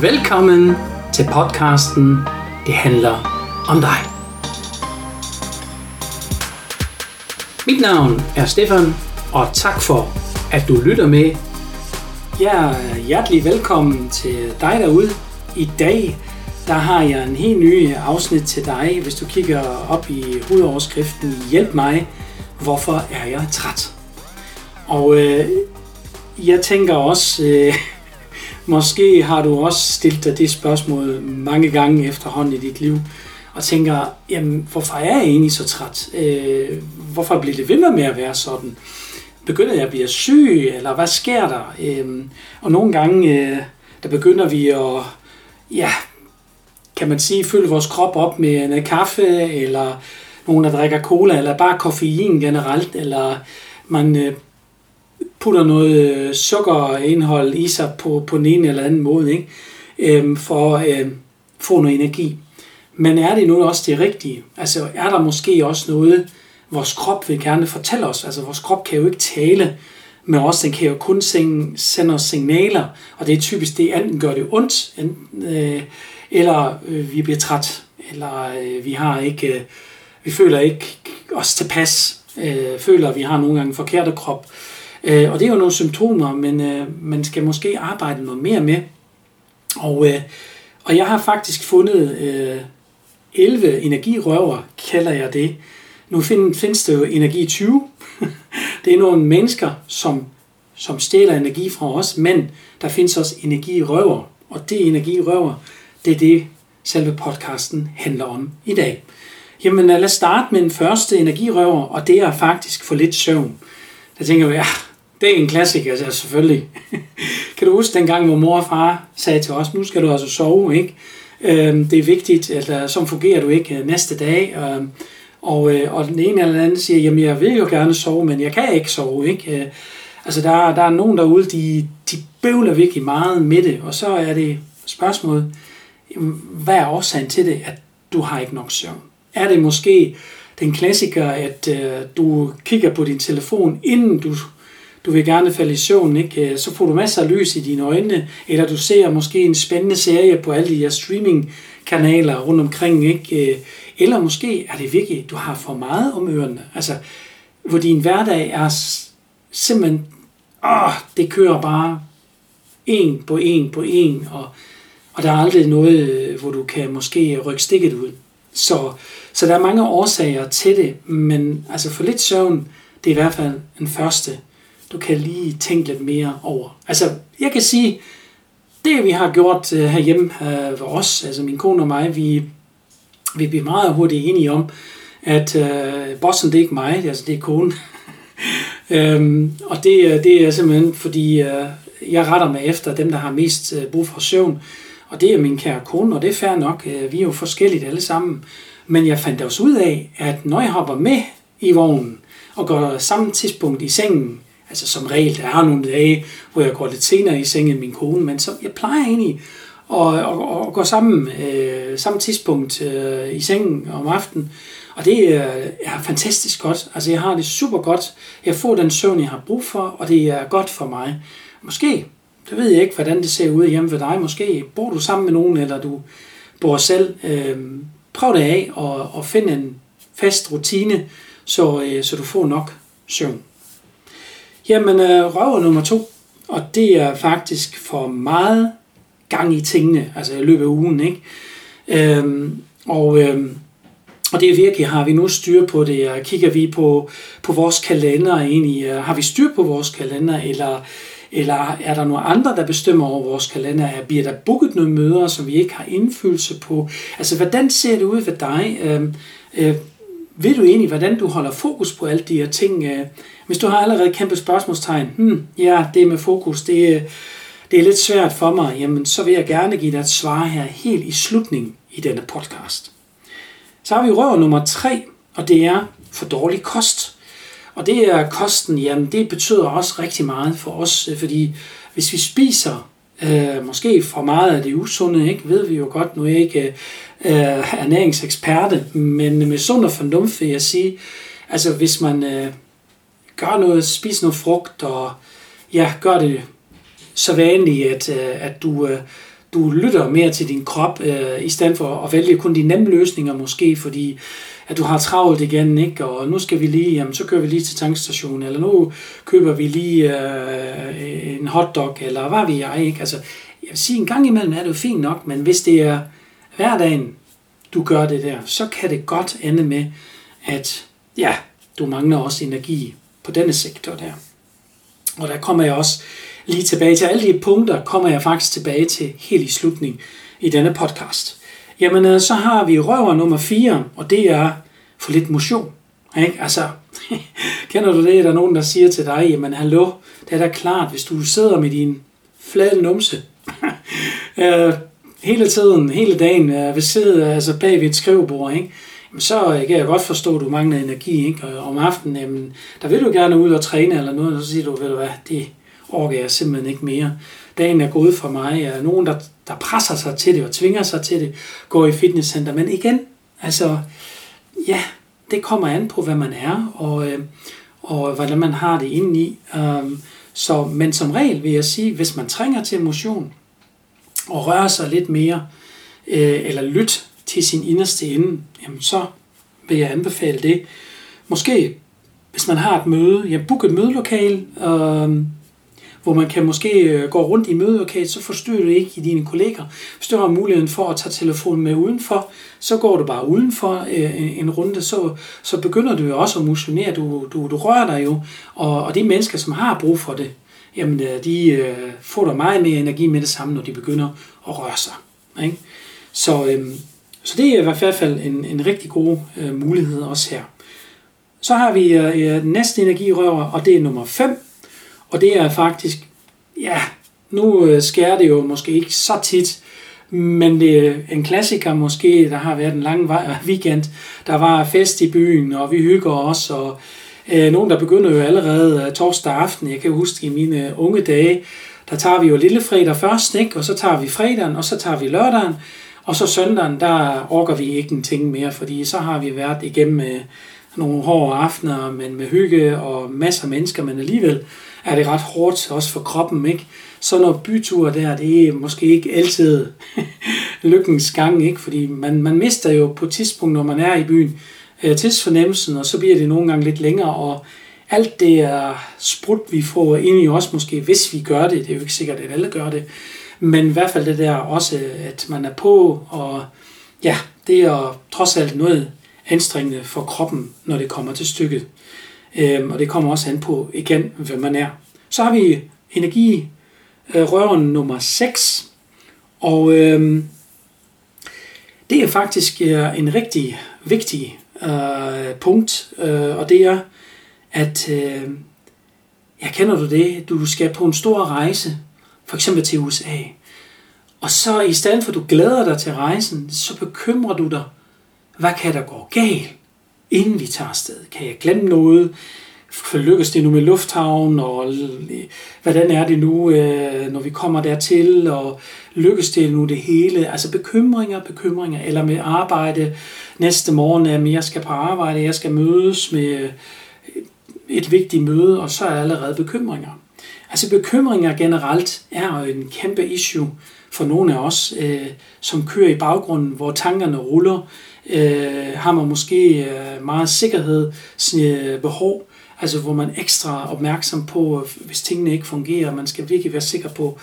Velkommen til podcasten Det handler om dig. Mit navn er Stefan, og tak for, at du lytter med. Ja, hjertelig velkommen til dig derude. I dag der har jeg en helt ny afsnit til dig, hvis du kigger op i hovedoverskriften Hjælp mig, hvorfor er jeg træt? Og øh, jeg tænker også, øh, måske har du også stillet dig det spørgsmål mange gange efterhånden i dit liv, og tænker, jamen, hvorfor er jeg egentlig så træt? Øh, hvorfor bliver det ved med at være sådan? Begynder jeg at blive syg, eller hvad sker der? Øh, og nogle gange, øh, der begynder vi at, ja, kan man sige, fylde vores krop op med en kaffe, eller nogen, der drikker cola, eller bare koffein generelt, eller man øh, putter noget øh, sukkerindhold i sig på, på den ene eller anden måde, ikke? Øhm, for at øh, få noget energi. Men er det nu også det rigtige? Altså er der måske også noget, vores krop vil gerne fortælle os? Altså vores krop kan jo ikke tale med os, den kan jo kun sende os signaler, og det er typisk det, enten gør det ondt, enten, øh, eller øh, vi bliver træt, eller øh, vi har ikke, øh, vi føler ikke os tilpas, øh, føler, at vi har nogle gange en forkert krop. Øh, Øh, og det er jo nogle symptomer, men øh, man skal måske arbejde noget mere med. Og, øh, og jeg har faktisk fundet øh, 11 energirøver, kalder jeg det. Nu find, findes det jo energi 20. det er nogle mennesker, som, som stjæler energi fra os, men der findes også energirøver. Og det energirøver, det er det, selve podcasten handler om i dag. Jamen øh, lad os starte med den første energirøver, og det er faktisk for lidt søvn. Der tænker jeg, ja, det er en klassiker, altså selvfølgelig. kan du huske dengang, hvor mor og far sagde til os, nu skal du altså sove, ikke? Øhm, det er vigtigt, altså, at så fungerer du ikke øh, næste dag. Øhm, og, øh, og den ene eller anden siger, jamen jeg vil jo gerne sove, men jeg kan ikke sove, ikke? Øh, altså der, der er nogen derude, de, de bøvler virkelig meget med det, og så er det spørgsmålet, hvad er årsagen til det, at du har ikke nok søvn? Er det måske den klassiker, at øh, du kigger på din telefon, inden du, du vil gerne falde i søvn, ikke? Øh, så får du masser af lys i dine øjne, eller du ser måske en spændende serie på alle de her streamingkanaler rundt omkring, ikke? Øh, eller måske er det virkelig, du har for meget om ørerne, altså hvor din hverdag er simpelthen, åh, det kører bare en på en på en, og og der er aldrig noget, øh, hvor du kan måske rykke stikket ud. Så, så der er mange årsager til det, men altså for lidt søvn, det er i hvert fald en første. Du kan lige tænke lidt mere over. Altså, jeg kan sige, det vi har gjort uh, herhjemme uh, for os, altså min kone og mig, vi, vi bliver meget hurtigt enige om, at uh, bossen det er ikke mig, det altså det er konen. um, og det, det er simpelthen fordi, uh, jeg retter mig efter dem, der har mest uh, brug for søvn. Og det er min kære kone, og det er fair nok. Øh, vi er jo forskellige alle sammen. Men jeg fandt også ud af, at når jeg hopper med i vognen og går samme tidspunkt i sengen, altså som regel, der er nogle dage, hvor jeg går lidt senere i sengen end min kone, men så jeg plejer egentlig at, og, og gå sammen, øh, samme tidspunkt øh, i sengen om aftenen. Og det øh, er fantastisk godt. Altså jeg har det super godt. Jeg får den søvn, jeg har brug for, og det er godt for mig. Måske det ved jeg ikke, hvordan det ser ud hjemme for dig. Måske bor du sammen med nogen, eller du bor selv. Øh, prøv det af og, og find en fast rutine, så, øh, så du får nok søvn. Jamen, øh, røver nummer to, og det er faktisk for meget gang i tingene, altså i løbet af ugen, ikke? Øhm, og, øhm, og det er virkelig, har vi nu styr på det, kigger vi på, på vores kalender egentlig, har vi styr på vores kalender, eller eller er der nogle andre, der bestemmer over vores kalender? Bliver der booket nogle møder, som vi ikke har indflydelse på? Altså, hvordan ser det ud for dig? øhm, øh, ved du egentlig, hvordan du holder fokus på alle de her ting? Øh, hvis du har allerede kæmpe spørgsmålstegn, hmm, ja, det med fokus, det, det er lidt svært for mig, jamen så vil jeg gerne give dig et svar her helt i slutningen i denne podcast. Så har vi røv nummer tre, og det er for dårlig kost. Og det er kosten, jamen det betyder også rigtig meget for os, øh, fordi hvis vi spiser øh, måske for meget af det usunde, ikke, ved vi jo godt, nu er jeg ikke øh, ernæringseksperte, men med sund og fornuft vil jeg sige, altså hvis man øh, gør noget, spiser noget frugt, og ja, gør det så vanligt, at, øh, at du, øh, du lytter mere til din krop, øh, i stedet for at vælge kun de nemme løsninger måske, fordi at du har travlt igen, ikke? og nu skal vi lige, jamen, så kører vi lige til tankstationen, eller nu køber vi lige øh, en hotdog, eller hvad vi jeg, ikke? Altså, jeg vil sige, en gang imellem er det jo fint nok, men hvis det er hverdagen, du gør det der, så kan det godt ende med, at ja, du mangler også energi på denne sektor der. Og der kommer jeg også lige tilbage til alle de punkter, kommer jeg faktisk tilbage til helt i slutningen i denne podcast. Jamen, øh, så har vi røver nummer 4, og det er for lidt motion. Ikke? Altså, kender du det? Der er nogen, der siger til dig, jamen hallo, det er da klart, hvis du sidder med din flade numse, øh, hele tiden, hele dagen, øh, ved sidde altså bag ved et skrivebord, ikke? Så kan jeg godt forstå, at du mangler energi, ikke? Og om aftenen, jamen, der vil du gerne ud og træne eller noget, og så siger du, ved du hvad, det orker jeg simpelthen ikke mere. Dagen er gået for mig. Jeg er nogen, der, der presser sig til det og tvinger sig til det, går i fitnesscenter. Men igen, altså, ja, det kommer an på, hvad man er, og, øh, og hvordan man har det indeni. Øhm, så, men som regel vil jeg sige, hvis man trænger til motion, og rører sig lidt mere, øh, eller lyt til sin inderste ende, jamen så vil jeg anbefale det. Måske, hvis man har et møde, ja, book et mødelokale, øh, hvor man kan måske øh, gå rundt i mødelokalet, så forstyrrer du ikke i dine kolleger. Hvis du har muligheden for at tage telefonen med udenfor, så går du bare udenfor øh, en runde, så, så begynder du jo også at motionere. Du, du, du rører dig jo, og, og de mennesker, som har brug for det, jamen øh, de øh, får der meget mere energi med det samme, når de begynder at røre sig. Ikke? Så, øh, så det er i hvert fald en, en rigtig god øh, mulighed også her. Så har vi øh, øh næste energirøver, og det er nummer 5. Og det er faktisk, ja, nu øh, skærer det jo måske ikke så tit, men det er en klassiker måske, der har været en lang øh, weekend. Der var fest i byen, og vi hygger os, og Øh, nogen, der begynder jo allerede øh, torsdag aften. Jeg kan huske i mine øh, unge dage, der tager vi jo lille fredag først, ikke? og så tager vi fredagen, og så tager vi lørdagen, og så søndagen, der orker vi ikke en ting mere, fordi så har vi været igennem øh, nogle hårde aftener, men med hygge og masser af mennesker, men alligevel er det ret hårdt også for kroppen, ikke? Så når byture der, det er måske ikke altid lykkens gang, ikke? Fordi man, man mister jo på et tidspunkt, når man er i byen, øh, tidsfornemmelsen, og så bliver det nogle gange lidt længere, og alt det er sprut, vi får ind i os måske, hvis vi gør det, det er jo ikke sikkert, at alle gør det, men i hvert fald det der også, at man er på, og ja, det er trods alt noget anstrengende for kroppen, når det kommer til stykket. Øhm, og det kommer også an på, igen, hvem man er. Så har vi energi øh, røven nummer 6, og øhm, det er faktisk øh, en rigtig vigtig øh, punkt, øh, og det er, at øh, jeg kender du det, du skal på en stor rejse, for eksempel til USA, og så i stedet for at du glæder dig til rejsen, så bekymrer du dig, hvad kan der gå galt, inden vi tager afsted? Kan jeg glemme noget? lykkes det nu med lufthavn, og hvordan er det nu, øh, når vi kommer dertil, og lykkes det nu det hele? Altså bekymringer, bekymringer, eller med arbejde næste morgen, at jeg skal på arbejde, jeg skal mødes med et vigtigt møde, og så er allerede bekymringer. Altså bekymringer generelt er jo en kæmpe issue for nogle af os, øh, som kører i baggrunden, hvor tankerne ruller, øh, har man måske øh, meget sikkerhed, øh, behov, altså hvor man er ekstra opmærksom på, øh, hvis tingene ikke fungerer, man skal virkelig være sikker på,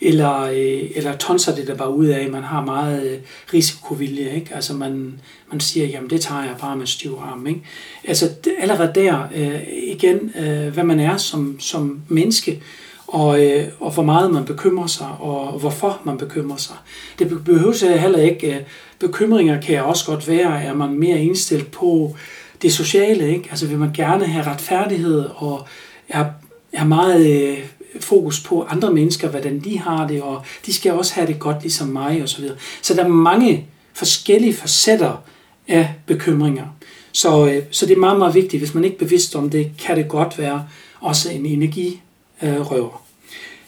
eller, øh, eller tonser det der bare ud af, man har meget øh, risikovilje, ikke? altså man, man siger, jamen det tager jeg bare med stiv arm. Ikke? Altså det, allerede der, øh, igen, øh, hvad man er som, som menneske, og, øh, og hvor meget man bekymrer sig, og hvorfor man bekymrer sig. Det behøver heller ikke, øh, bekymringer kan også godt være, er man mere indstillet på, det sociale, ikke? Altså vil man gerne have retfærdighed og er, er meget øh, fokus på andre mennesker, hvordan de har det, og de skal også have det godt ligesom mig og så videre. Så der er mange forskellige facetter af bekymringer. Så, øh, så det er meget, meget vigtigt. Hvis man ikke er bevidst om det, kan det godt være også en energirøver.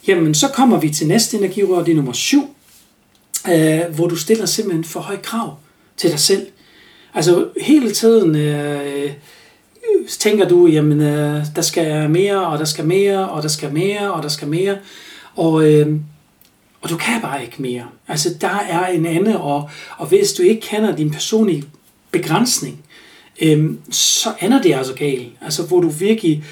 Jamen, så kommer vi til næste energirør, det er nummer syv, øh, hvor du stiller simpelthen for høj krav til dig selv. Altså hele tiden øh, tænker du, jamen øh, der skal mere, og der skal mere, og der skal mere, og der skal mere. Og, øh, og du kan bare ikke mere. Altså, der er en anden, og, og hvis du ikke kender din personlige begrænsning, øh, så ender det altså galt. Altså, hvor du virkelig...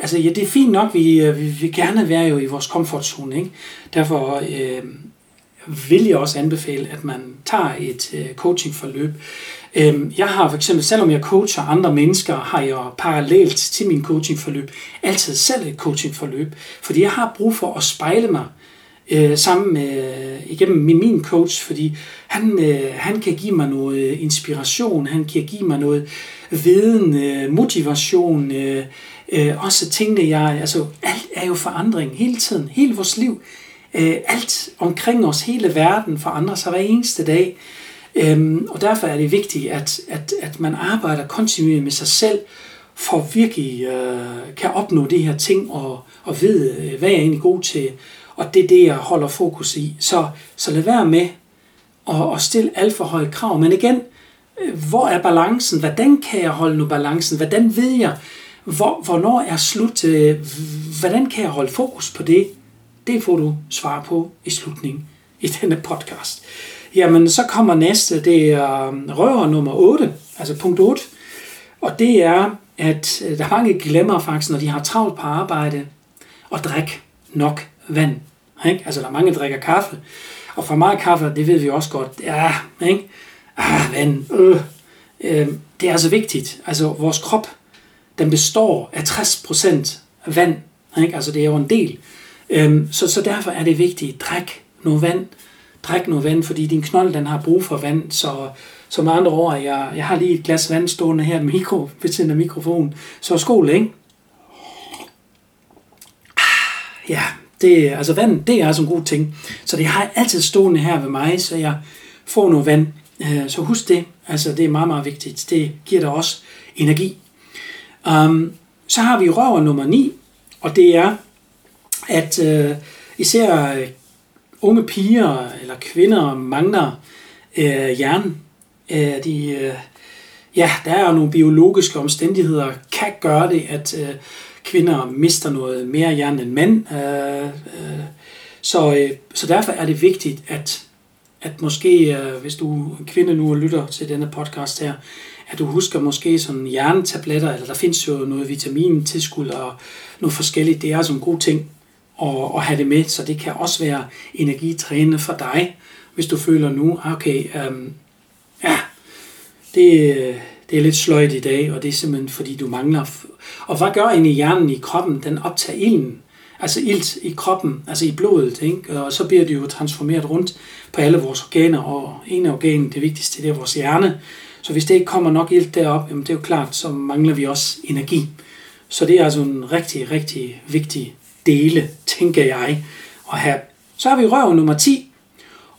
Altså, ja, det er fint nok, vi, øh, vi vil gerne være jo i vores komfortzone, ikke? Derfor øh, vil jeg også anbefale, at man tager et øh, coachingforløb. Øhm, jeg har for eksempel, selvom jeg coacher andre mennesker, har jeg parallelt til min coachingforløb altid selv et coachingforløb, fordi jeg har brug for at spejle mig øh, sammen med, øh, igennem min, min coach, fordi han, øh, han kan give mig noget inspiration, han kan give mig noget viden, øh, motivation, øh, øh, også tingene, jeg, altså alt er jo forandring hele tiden, hele vores liv, øh, alt omkring os, hele verden forandrer sig hver eneste dag, øhm, og derfor er det vigtigt, at, at, at man arbejder kontinuerligt med sig selv, for virkelig øh, kan opnå de her ting, og, og ved, øh, hvad jeg er egentlig god til, og det er det, jeg holder fokus i. Så, så lad være med at, at stille alt for høje krav. Men igen, øh, hvor er balancen? Hvordan kan jeg holde nu balancen? Hvordan ved jeg, hvor, hvornår er slut? Øh, hvordan kan jeg holde fokus på det? Det får du svar på i slutningen i denne podcast. Jamen, så kommer næste, det er um, røver nummer 8, altså punkt 8. Og det er, at øh, der er mange glemmer faktisk, når de har travlt på arbejde, og drikke nok vand. Ikke? Altså, der er mange, der drikker kaffe. Og for meget kaffe, det ved vi også godt, ja, ikke? Ah, vand, øh. øh. Det er altså vigtigt. Altså, vores krop, den består af 60% vand. Ikke? Altså, det er jo en del. Øhm, så, så derfor er det vigtigt, drik noget vand. Drik noget vand, fordi din knold, den har brug for vand. Så, som andre ord, jeg, jeg har lige et glas vand stående her mikro, ved siden af mikrofonen. Så skål, ikke? Ah, ja, det, altså vand, det er altså en god ting. Så det har jeg altid stående her ved mig, så jeg får noget vand. Øh, så husk det. Altså, det er meget, meget vigtigt. Det giver dig også energi. Um, så har vi røver nummer 9, og det er, at øh, især øh, unge piger eller kvinder mangler øh, jern. Øh, de, øh, ja, der er jo nogle biologiske omstændigheder, kan gøre det, at øh, kvinder mister noget mere jern end mænd. Øh, øh, så, øh, så derfor er det vigtigt, at, at måske, øh, hvis du er en kvinde nu og lytter til denne podcast her, at du husker måske sådan jerntabletter, eller der findes jo noget vitamin, tilskud og noget forskelligt. Det er altså en god ting og, at have det med, så det kan også være energitrænende for dig, hvis du føler nu, ah, okay, øhm, ja, det, det er lidt sløjt i dag, og det er simpelthen fordi du mangler og hvad gør egentlig hjernen i kroppen? Den optager ilden, altså ilt i kroppen, altså i blodet, ikke? og så bliver det jo transformeret rundt på alle vores organer, og en af organen, det vigtigste, det er vores hjerne. Så hvis det ikke kommer nok ilt derop, jamen det er jo klart, så mangler vi også energi. Så det er altså en rigtig, rigtig vigtig dele, tænker jeg, at have. Så har vi røv nummer 10,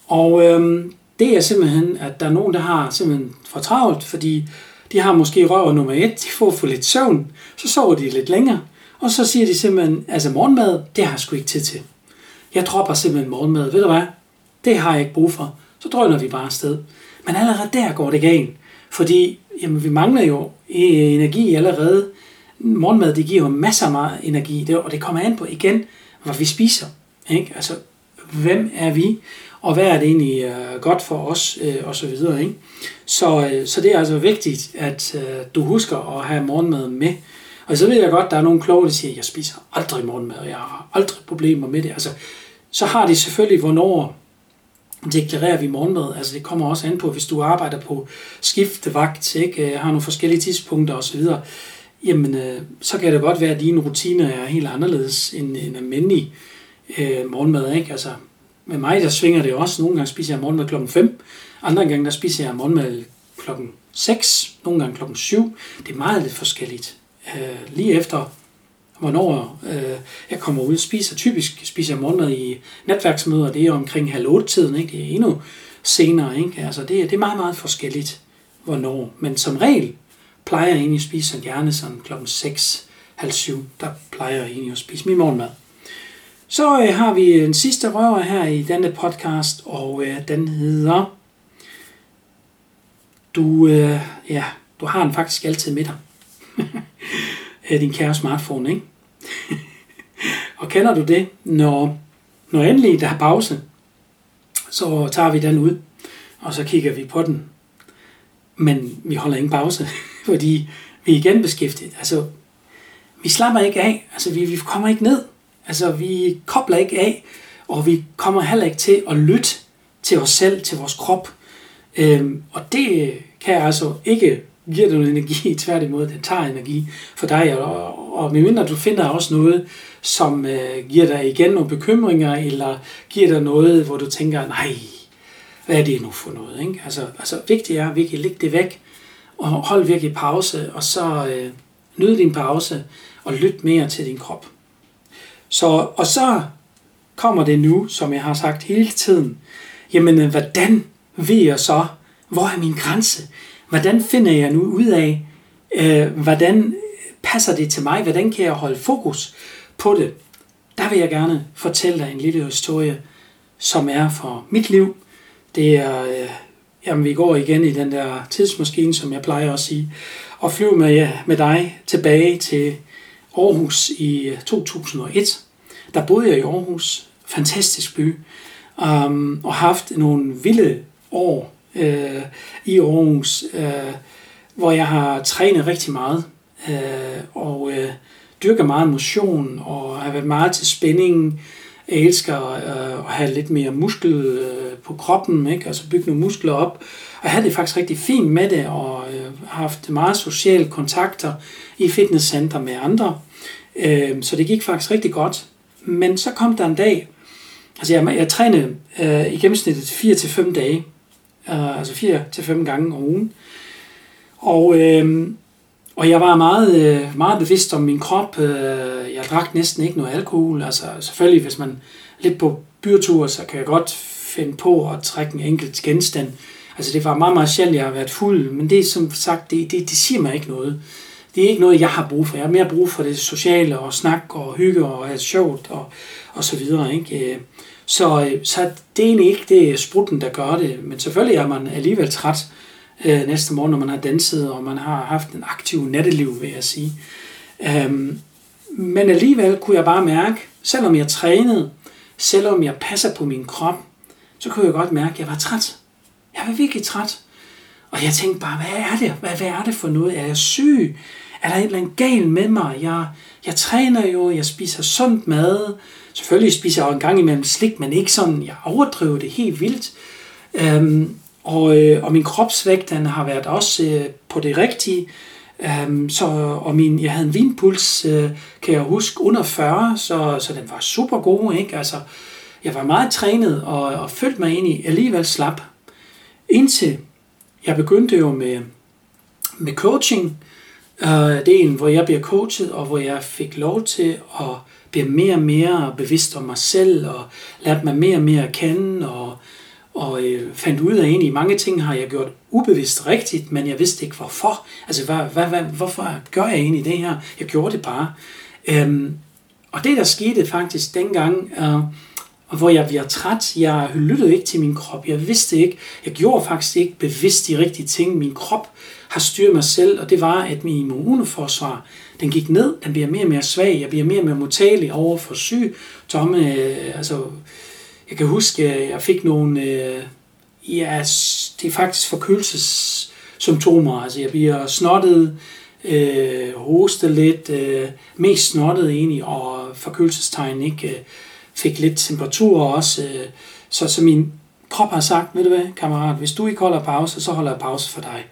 og øhm, det er simpelthen, at der er nogen, der har simpelthen for travlt, fordi de har måske røv nummer 1, de får for lidt søvn, så sover de lidt længere, og så siger de simpelthen, altså morgenmad, det har jeg sgu ikke tid til. Jeg dropper simpelthen morgenmad, ved du hvad? Det har jeg ikke brug for. Så drøner vi bare afsted. Men allerede der går det galt, fordi jamen, vi mangler jo energi allerede. Morgenmad, det giver jo masser af meget energi, og det kommer an på igen, hvad vi spiser. Ikke? Altså, hvem er vi? og hvad er det egentlig øh, godt for os, øh, og så videre. Ikke? Så, øh, så det er altså vigtigt, at øh, du husker at have morgenmad med. Og så ved jeg godt, der er nogle kloge, der siger, at jeg spiser aldrig morgenmad, og jeg har aldrig problemer med det. Altså, så har de selvfølgelig, hvornår deklarerer vi morgenmad. Altså det kommer også an på, hvis du arbejder på skiftevagt, ikke? Øh, har nogle forskellige tidspunkter osv., jamen øh, så kan det godt være, at dine rutiner er helt anderledes end en almindelig øh, morgenmad. Ikke? Altså, med mig, der svinger det også. Nogle gange spiser jeg morgenmad klokken 5. Andre gange, der spiser jeg morgenmad klokken 6. Nogle gange klokken 7. Det er meget lidt forskelligt. Øh, lige efter, hvornår øh, jeg kommer ud og spiser. Typisk spiser jeg morgenmad i netværksmøder. Det er omkring halv 8 tiden. Ikke? Det er endnu senere. Ikke? Altså, det, det er meget, meget forskelligt, hvornår. Men som regel plejer jeg egentlig at spise så gerne sådan klokken 6, halv 7. Der plejer jeg egentlig at spise min morgenmad. Så øh, har vi en sidste røver her i denne podcast, og øh, den hedder du, øh, ja, du har den faktisk altid med dig. Øh, din kære smartphone, ikke? og kender du det, når, når endelig der er pause, Så tager vi den ud, og så kigger vi på den. Men vi holder ingen pause, fordi vi er igen beskæftiget. Altså, vi slapper ikke af. Altså, vi, vi kommer ikke ned. Altså, vi kobler ikke af, og vi kommer heller ikke til at lytte til os selv, til vores krop. Øhm, og det kan altså ikke give dig noget energi, tværtimod, det tager energi for dig, og, og medmindre du finder også noget, som øh, giver dig igen nogle bekymringer, eller giver dig noget, hvor du tænker, nej, hvad er det nu for noget? Ikke? Altså, altså vigtigt er at virkelig lægge det væk, og hold virkelig pause, og så øh, nyd din pause, og lyt mere til din krop. Så, og så kommer det nu, som jeg har sagt hele tiden, jamen øh, hvordan ved jeg så, hvor er min grænse? Hvordan finder jeg nu ud af, øh, hvordan passer det til mig? Hvordan kan jeg holde fokus på det? Der vil jeg gerne fortælle dig en lille historie, som er for mit liv. Det er, øh, jamen vi går igen i den der tidsmaskine, som jeg plejer at sige, og flyver med, ja, med dig tilbage til Aarhus i øh, 2001. Der boede jeg i Aarhus, fantastisk by, um, og haft nogle vilde år øh, i Aarhus, øh, hvor jeg har trænet rigtig meget, øh, og øh, dyrker meget motion, og har været meget til spænding. Jeg elsker øh, at have lidt mere muskel øh, på kroppen, ikke? altså bygge nogle muskler op, og jeg havde det faktisk rigtig fint med det, og øh, har haft meget sociale kontakter i fitnesscenter med andre, øh, så det gik faktisk rigtig godt. Men så kom der en dag, altså jeg, jeg trænede øh, i gennemsnittet 4-5 dage, øh, altså 4-5 gange om ugen. Og, øh, og jeg var meget, øh, meget bevidst om min krop. Øh, jeg drak næsten ikke noget alkohol. Altså selvfølgelig, hvis man er lidt på byretur, så kan jeg godt finde på at trække en enkelt genstand. Altså det var meget, meget sjældent, jeg har været fuld, men det er som sagt, det, det, det siger mig ikke noget. Det er ikke noget, jeg har brug for. Jeg har mere brug for det sociale og snak og hygge og have sjovt og, og så videre. Ikke? Øh, så, så det er egentlig ikke det sprutten, der gør det, men selvfølgelig er man alligevel træt øh, næste morgen, når man har danset, og man har haft en aktiv natteliv, vil jeg sige. Øhm, men alligevel kunne jeg bare mærke, selvom jeg trænede, selvom jeg passer på min krop, så kunne jeg godt mærke, at jeg var træt. Jeg var virkelig træt. Og jeg tænkte bare, hvad er det? Hvad, hvad er det for noget? Er jeg syg? Er der et eller andet galt med mig? Jeg, jeg træner jo, jeg spiser sundt mad. Selvfølgelig spiser jeg en gang imellem slik, men ikke sådan, jeg overdriver det helt vildt. Øhm, og, øh, og min kropsvægt, den har været også øh, på det rigtige. Um, så, og min, jeg havde en vinpuls, øh, kan jeg huske, under 40, så, så den var super god. Ikke? Altså, jeg var meget trænet og, og følte mig egentlig alligevel slap. Indtil jeg begyndte jo med, med coaching, øh, delen, hvor jeg bliver coachet, og hvor jeg fik lov til at blive mere og mere bevidst om mig selv, og lærte mig mere og mere at kende, og, og øh, fandt ud af egentlig, mange ting har jeg gjort ubevidst rigtigt, men jeg vidste ikke hvorfor. Altså, hvad, hvad, hvad, hvorfor gør jeg egentlig det her? Jeg gjorde det bare. Øhm, og det, der skete faktisk dengang, øh, hvor jeg bliver træt, jeg lyttede ikke til min krop, jeg vidste ikke, jeg gjorde faktisk ikke bevidst de rigtige ting. Min krop har styret mig selv, og det var, at min immunforsvar, den gik ned, den bliver mere og mere svag, jeg bliver mere og mere modtagelig over for sygdomme. Øh, altså, jeg kan huske, at jeg fik nogle, øh, ja, det er faktisk forkølelsessymptomer, altså jeg bliver snottet, øh, hoste lidt, øh, mest snottet egentlig, og forkølelsestegn, ikke? Øh, fik lidt temperatur også, øh, så, så min krop har sagt, ved du hvad, kammerat, hvis du ikke holder pause, så holder jeg pause for dig.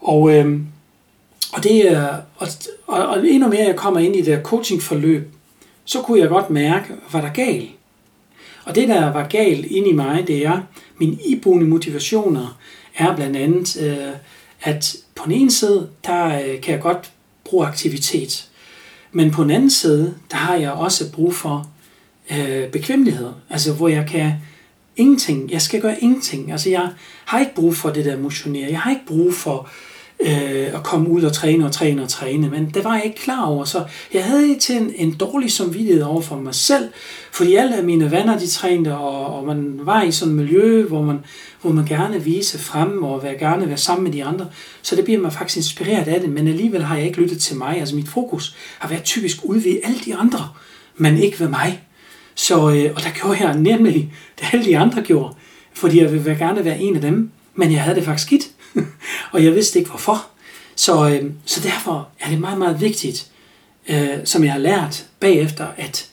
Og, øh, og, det, er, og, og, og endnu mere jeg kommer ind i det coachingforløb, så kunne jeg godt mærke, hvad der galt. Og det, der var galt inde i mig, det er, mine iboende motivationer er blandt andet, øh, at på den ene side, der øh, kan jeg godt bruge aktivitet. Men på den anden side, der har jeg også brug for øh, bekvemmelighed. Altså, hvor jeg kan ingenting. Jeg skal gøre ingenting. Altså, jeg har ikke brug for det der motionere. Jeg har ikke brug for øh, Øh, at komme ud og træne og træne og træne, men det var jeg ikke klar over. Så jeg havde til en, en dårlig samvittighed over for mig selv, fordi alle mine venner, de trænede, og, og man var i sådan et miljø, hvor man, hvor man gerne vise frem og være, gerne være sammen med de andre. Så det bliver man faktisk inspireret af det, men alligevel har jeg ikke lyttet til mig. Altså mit fokus har været typisk ude ved alle de andre, men ikke ved mig. Så, øh, og der gjorde jeg nemlig det alle de andre gjorde, fordi jeg ville gerne være en af dem, men jeg havde det faktisk skidt, og jeg vidste ikke hvorfor. Så, øh, så derfor er det meget, meget vigtigt, øh, som jeg har lært bagefter, at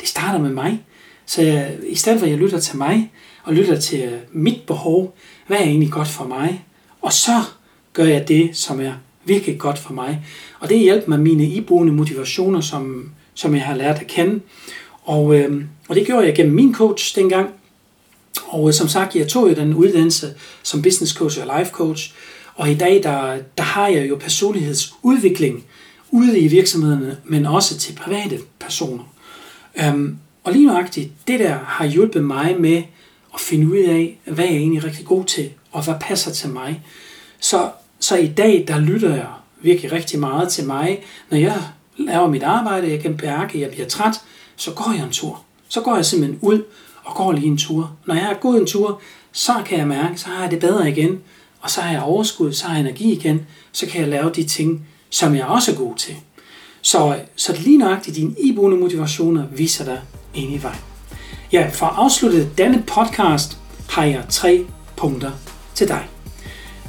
det starter med mig. Så jeg, i stedet for at jeg lytter til mig, og lytter til øh, mit behov, hvad er egentlig godt for mig, og så gør jeg det, som er virkelig godt for mig. Og det hjælper mig mine iboende motivationer, som, som jeg har lært at kende. Og, øh, og det gjorde jeg gennem min coach dengang. Og øh, som sagt, jeg tog jo den uddannelse som business coach og life coach. Og i dag, der, der har jeg jo personlighedsudvikling ude i virksomhederne, men også til private personer. Øhm, og lige nøjagtigt, det der har hjulpet mig med at finde ud af, hvad jeg er egentlig rigtig god til, og hvad passer til mig. Så, så i dag, der lytter jeg virkelig rigtig meget til mig. Når jeg laver mit arbejde, jeg kan mærke, at jeg bliver træt, så går jeg en tur. Så går jeg simpelthen ud og går lige en tur. Når jeg har gået en tur, så kan jeg mærke, så har jeg det bedre igen, og så har jeg overskud, så har jeg energi igen, så kan jeg lave de ting, som jeg også er god til. Så, så lige nøjagtigt dine iboende motivationer viser dig ind i vej. Ja, for at afslutte denne podcast har jeg tre punkter til dig.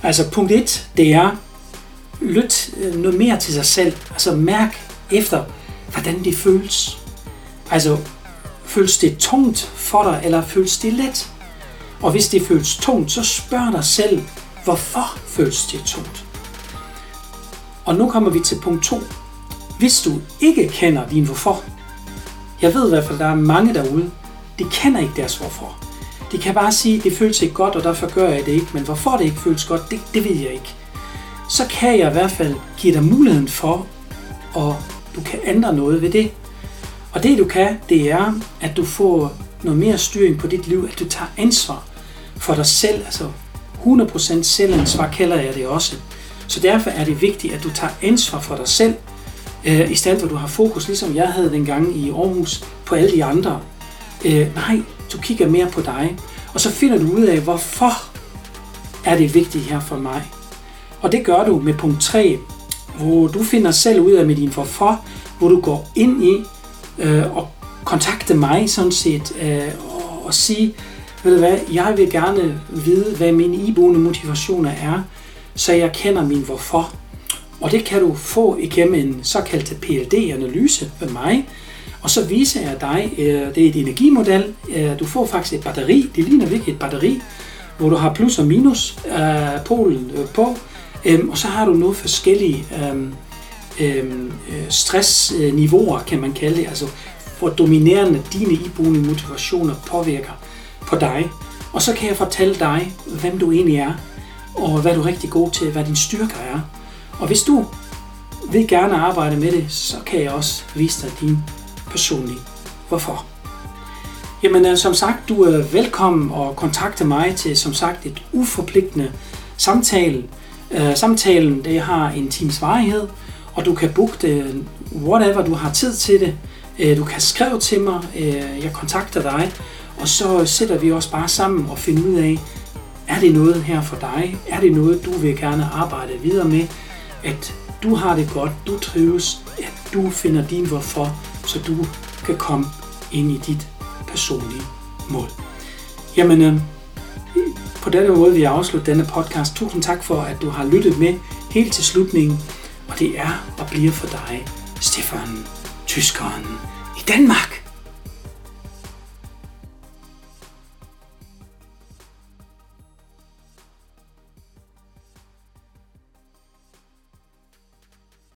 Altså punkt 1, det er, lyt øh, noget mere til sig selv. Altså mærk efter, hvordan det føles. Altså, føles det tungt for dig, eller føles det let? Og hvis det føles tungt, så spørg dig selv, hvorfor føles det tungt? Og nu kommer vi til punkt 2. Hvis du ikke kender din hvorfor, jeg ved i hvert fald, at der er mange derude, de kender ikke deres hvorfor. De kan bare sige, at det føles ikke godt, og derfor gør jeg det ikke. Men hvorfor det ikke føles godt, det, det ved jeg ikke. Så kan jeg i hvert fald give dig muligheden for, at du kan ændre noget ved det. Og det du kan, det er, at du får noget mere styring på dit liv, at du tager ansvar for dig selv, altså 100% selvansvar kalder jeg det også. Så derfor er det vigtigt, at du tager ansvar for dig selv, øh, i stedet for at du har fokus, ligesom jeg havde dengang i Aarhus, på alle de andre. Øh, nej, du kigger mere på dig, og så finder du ud af, hvorfor er det vigtigt her for mig. Og det gør du med punkt 3, hvor du finder selv ud af med din hvorfor, hvor du går ind i øh, og kontakte mig sådan set øh, og, og sige, ved du hvad, jeg vil gerne vide, hvad mine iboende motivationer er, så jeg kender min hvorfor. Og det kan du få igennem en såkaldt PLD-analyse med mig. Og så viser jeg dig, øh, det er et energimodel, øh, du får faktisk et batteri, det ligner virkelig et batteri, hvor du har plus og minus øh, polen øh, på, øh, og så har du nogle forskellige øh, Øhm, øh, stressniveauer, kan man kalde det, altså hvor dominerende dine iboende motivationer påvirker på dig. Og så kan jeg fortælle dig, hvem du egentlig er, og hvad du er rigtig god til, hvad din styrker er. Og hvis du vil gerne arbejde med det, så kan jeg også vise dig din personlige hvorfor. Jamen øh, som sagt, du er velkommen og kontakte mig til som sagt et uforpligtende samtale. Øh, samtalen det har en times varighed, og du kan booke det whatever du har tid til det. Øh, du kan skrive til mig, øh, jeg kontakter dig, og så sætter vi os bare sammen og finder ud af, er det noget her for dig? Er det noget, du vil gerne arbejde videre med? At du har det godt, du trives, at du finder din hvorfor, så du kan komme ind i dit personlige mål. Jamen, øh, på denne måde vil jeg afslutte denne podcast. Tusind tak for, at du har lyttet med helt til slutningen. Og det er og bliver for dig, Stefan, tyskeren i Danmark.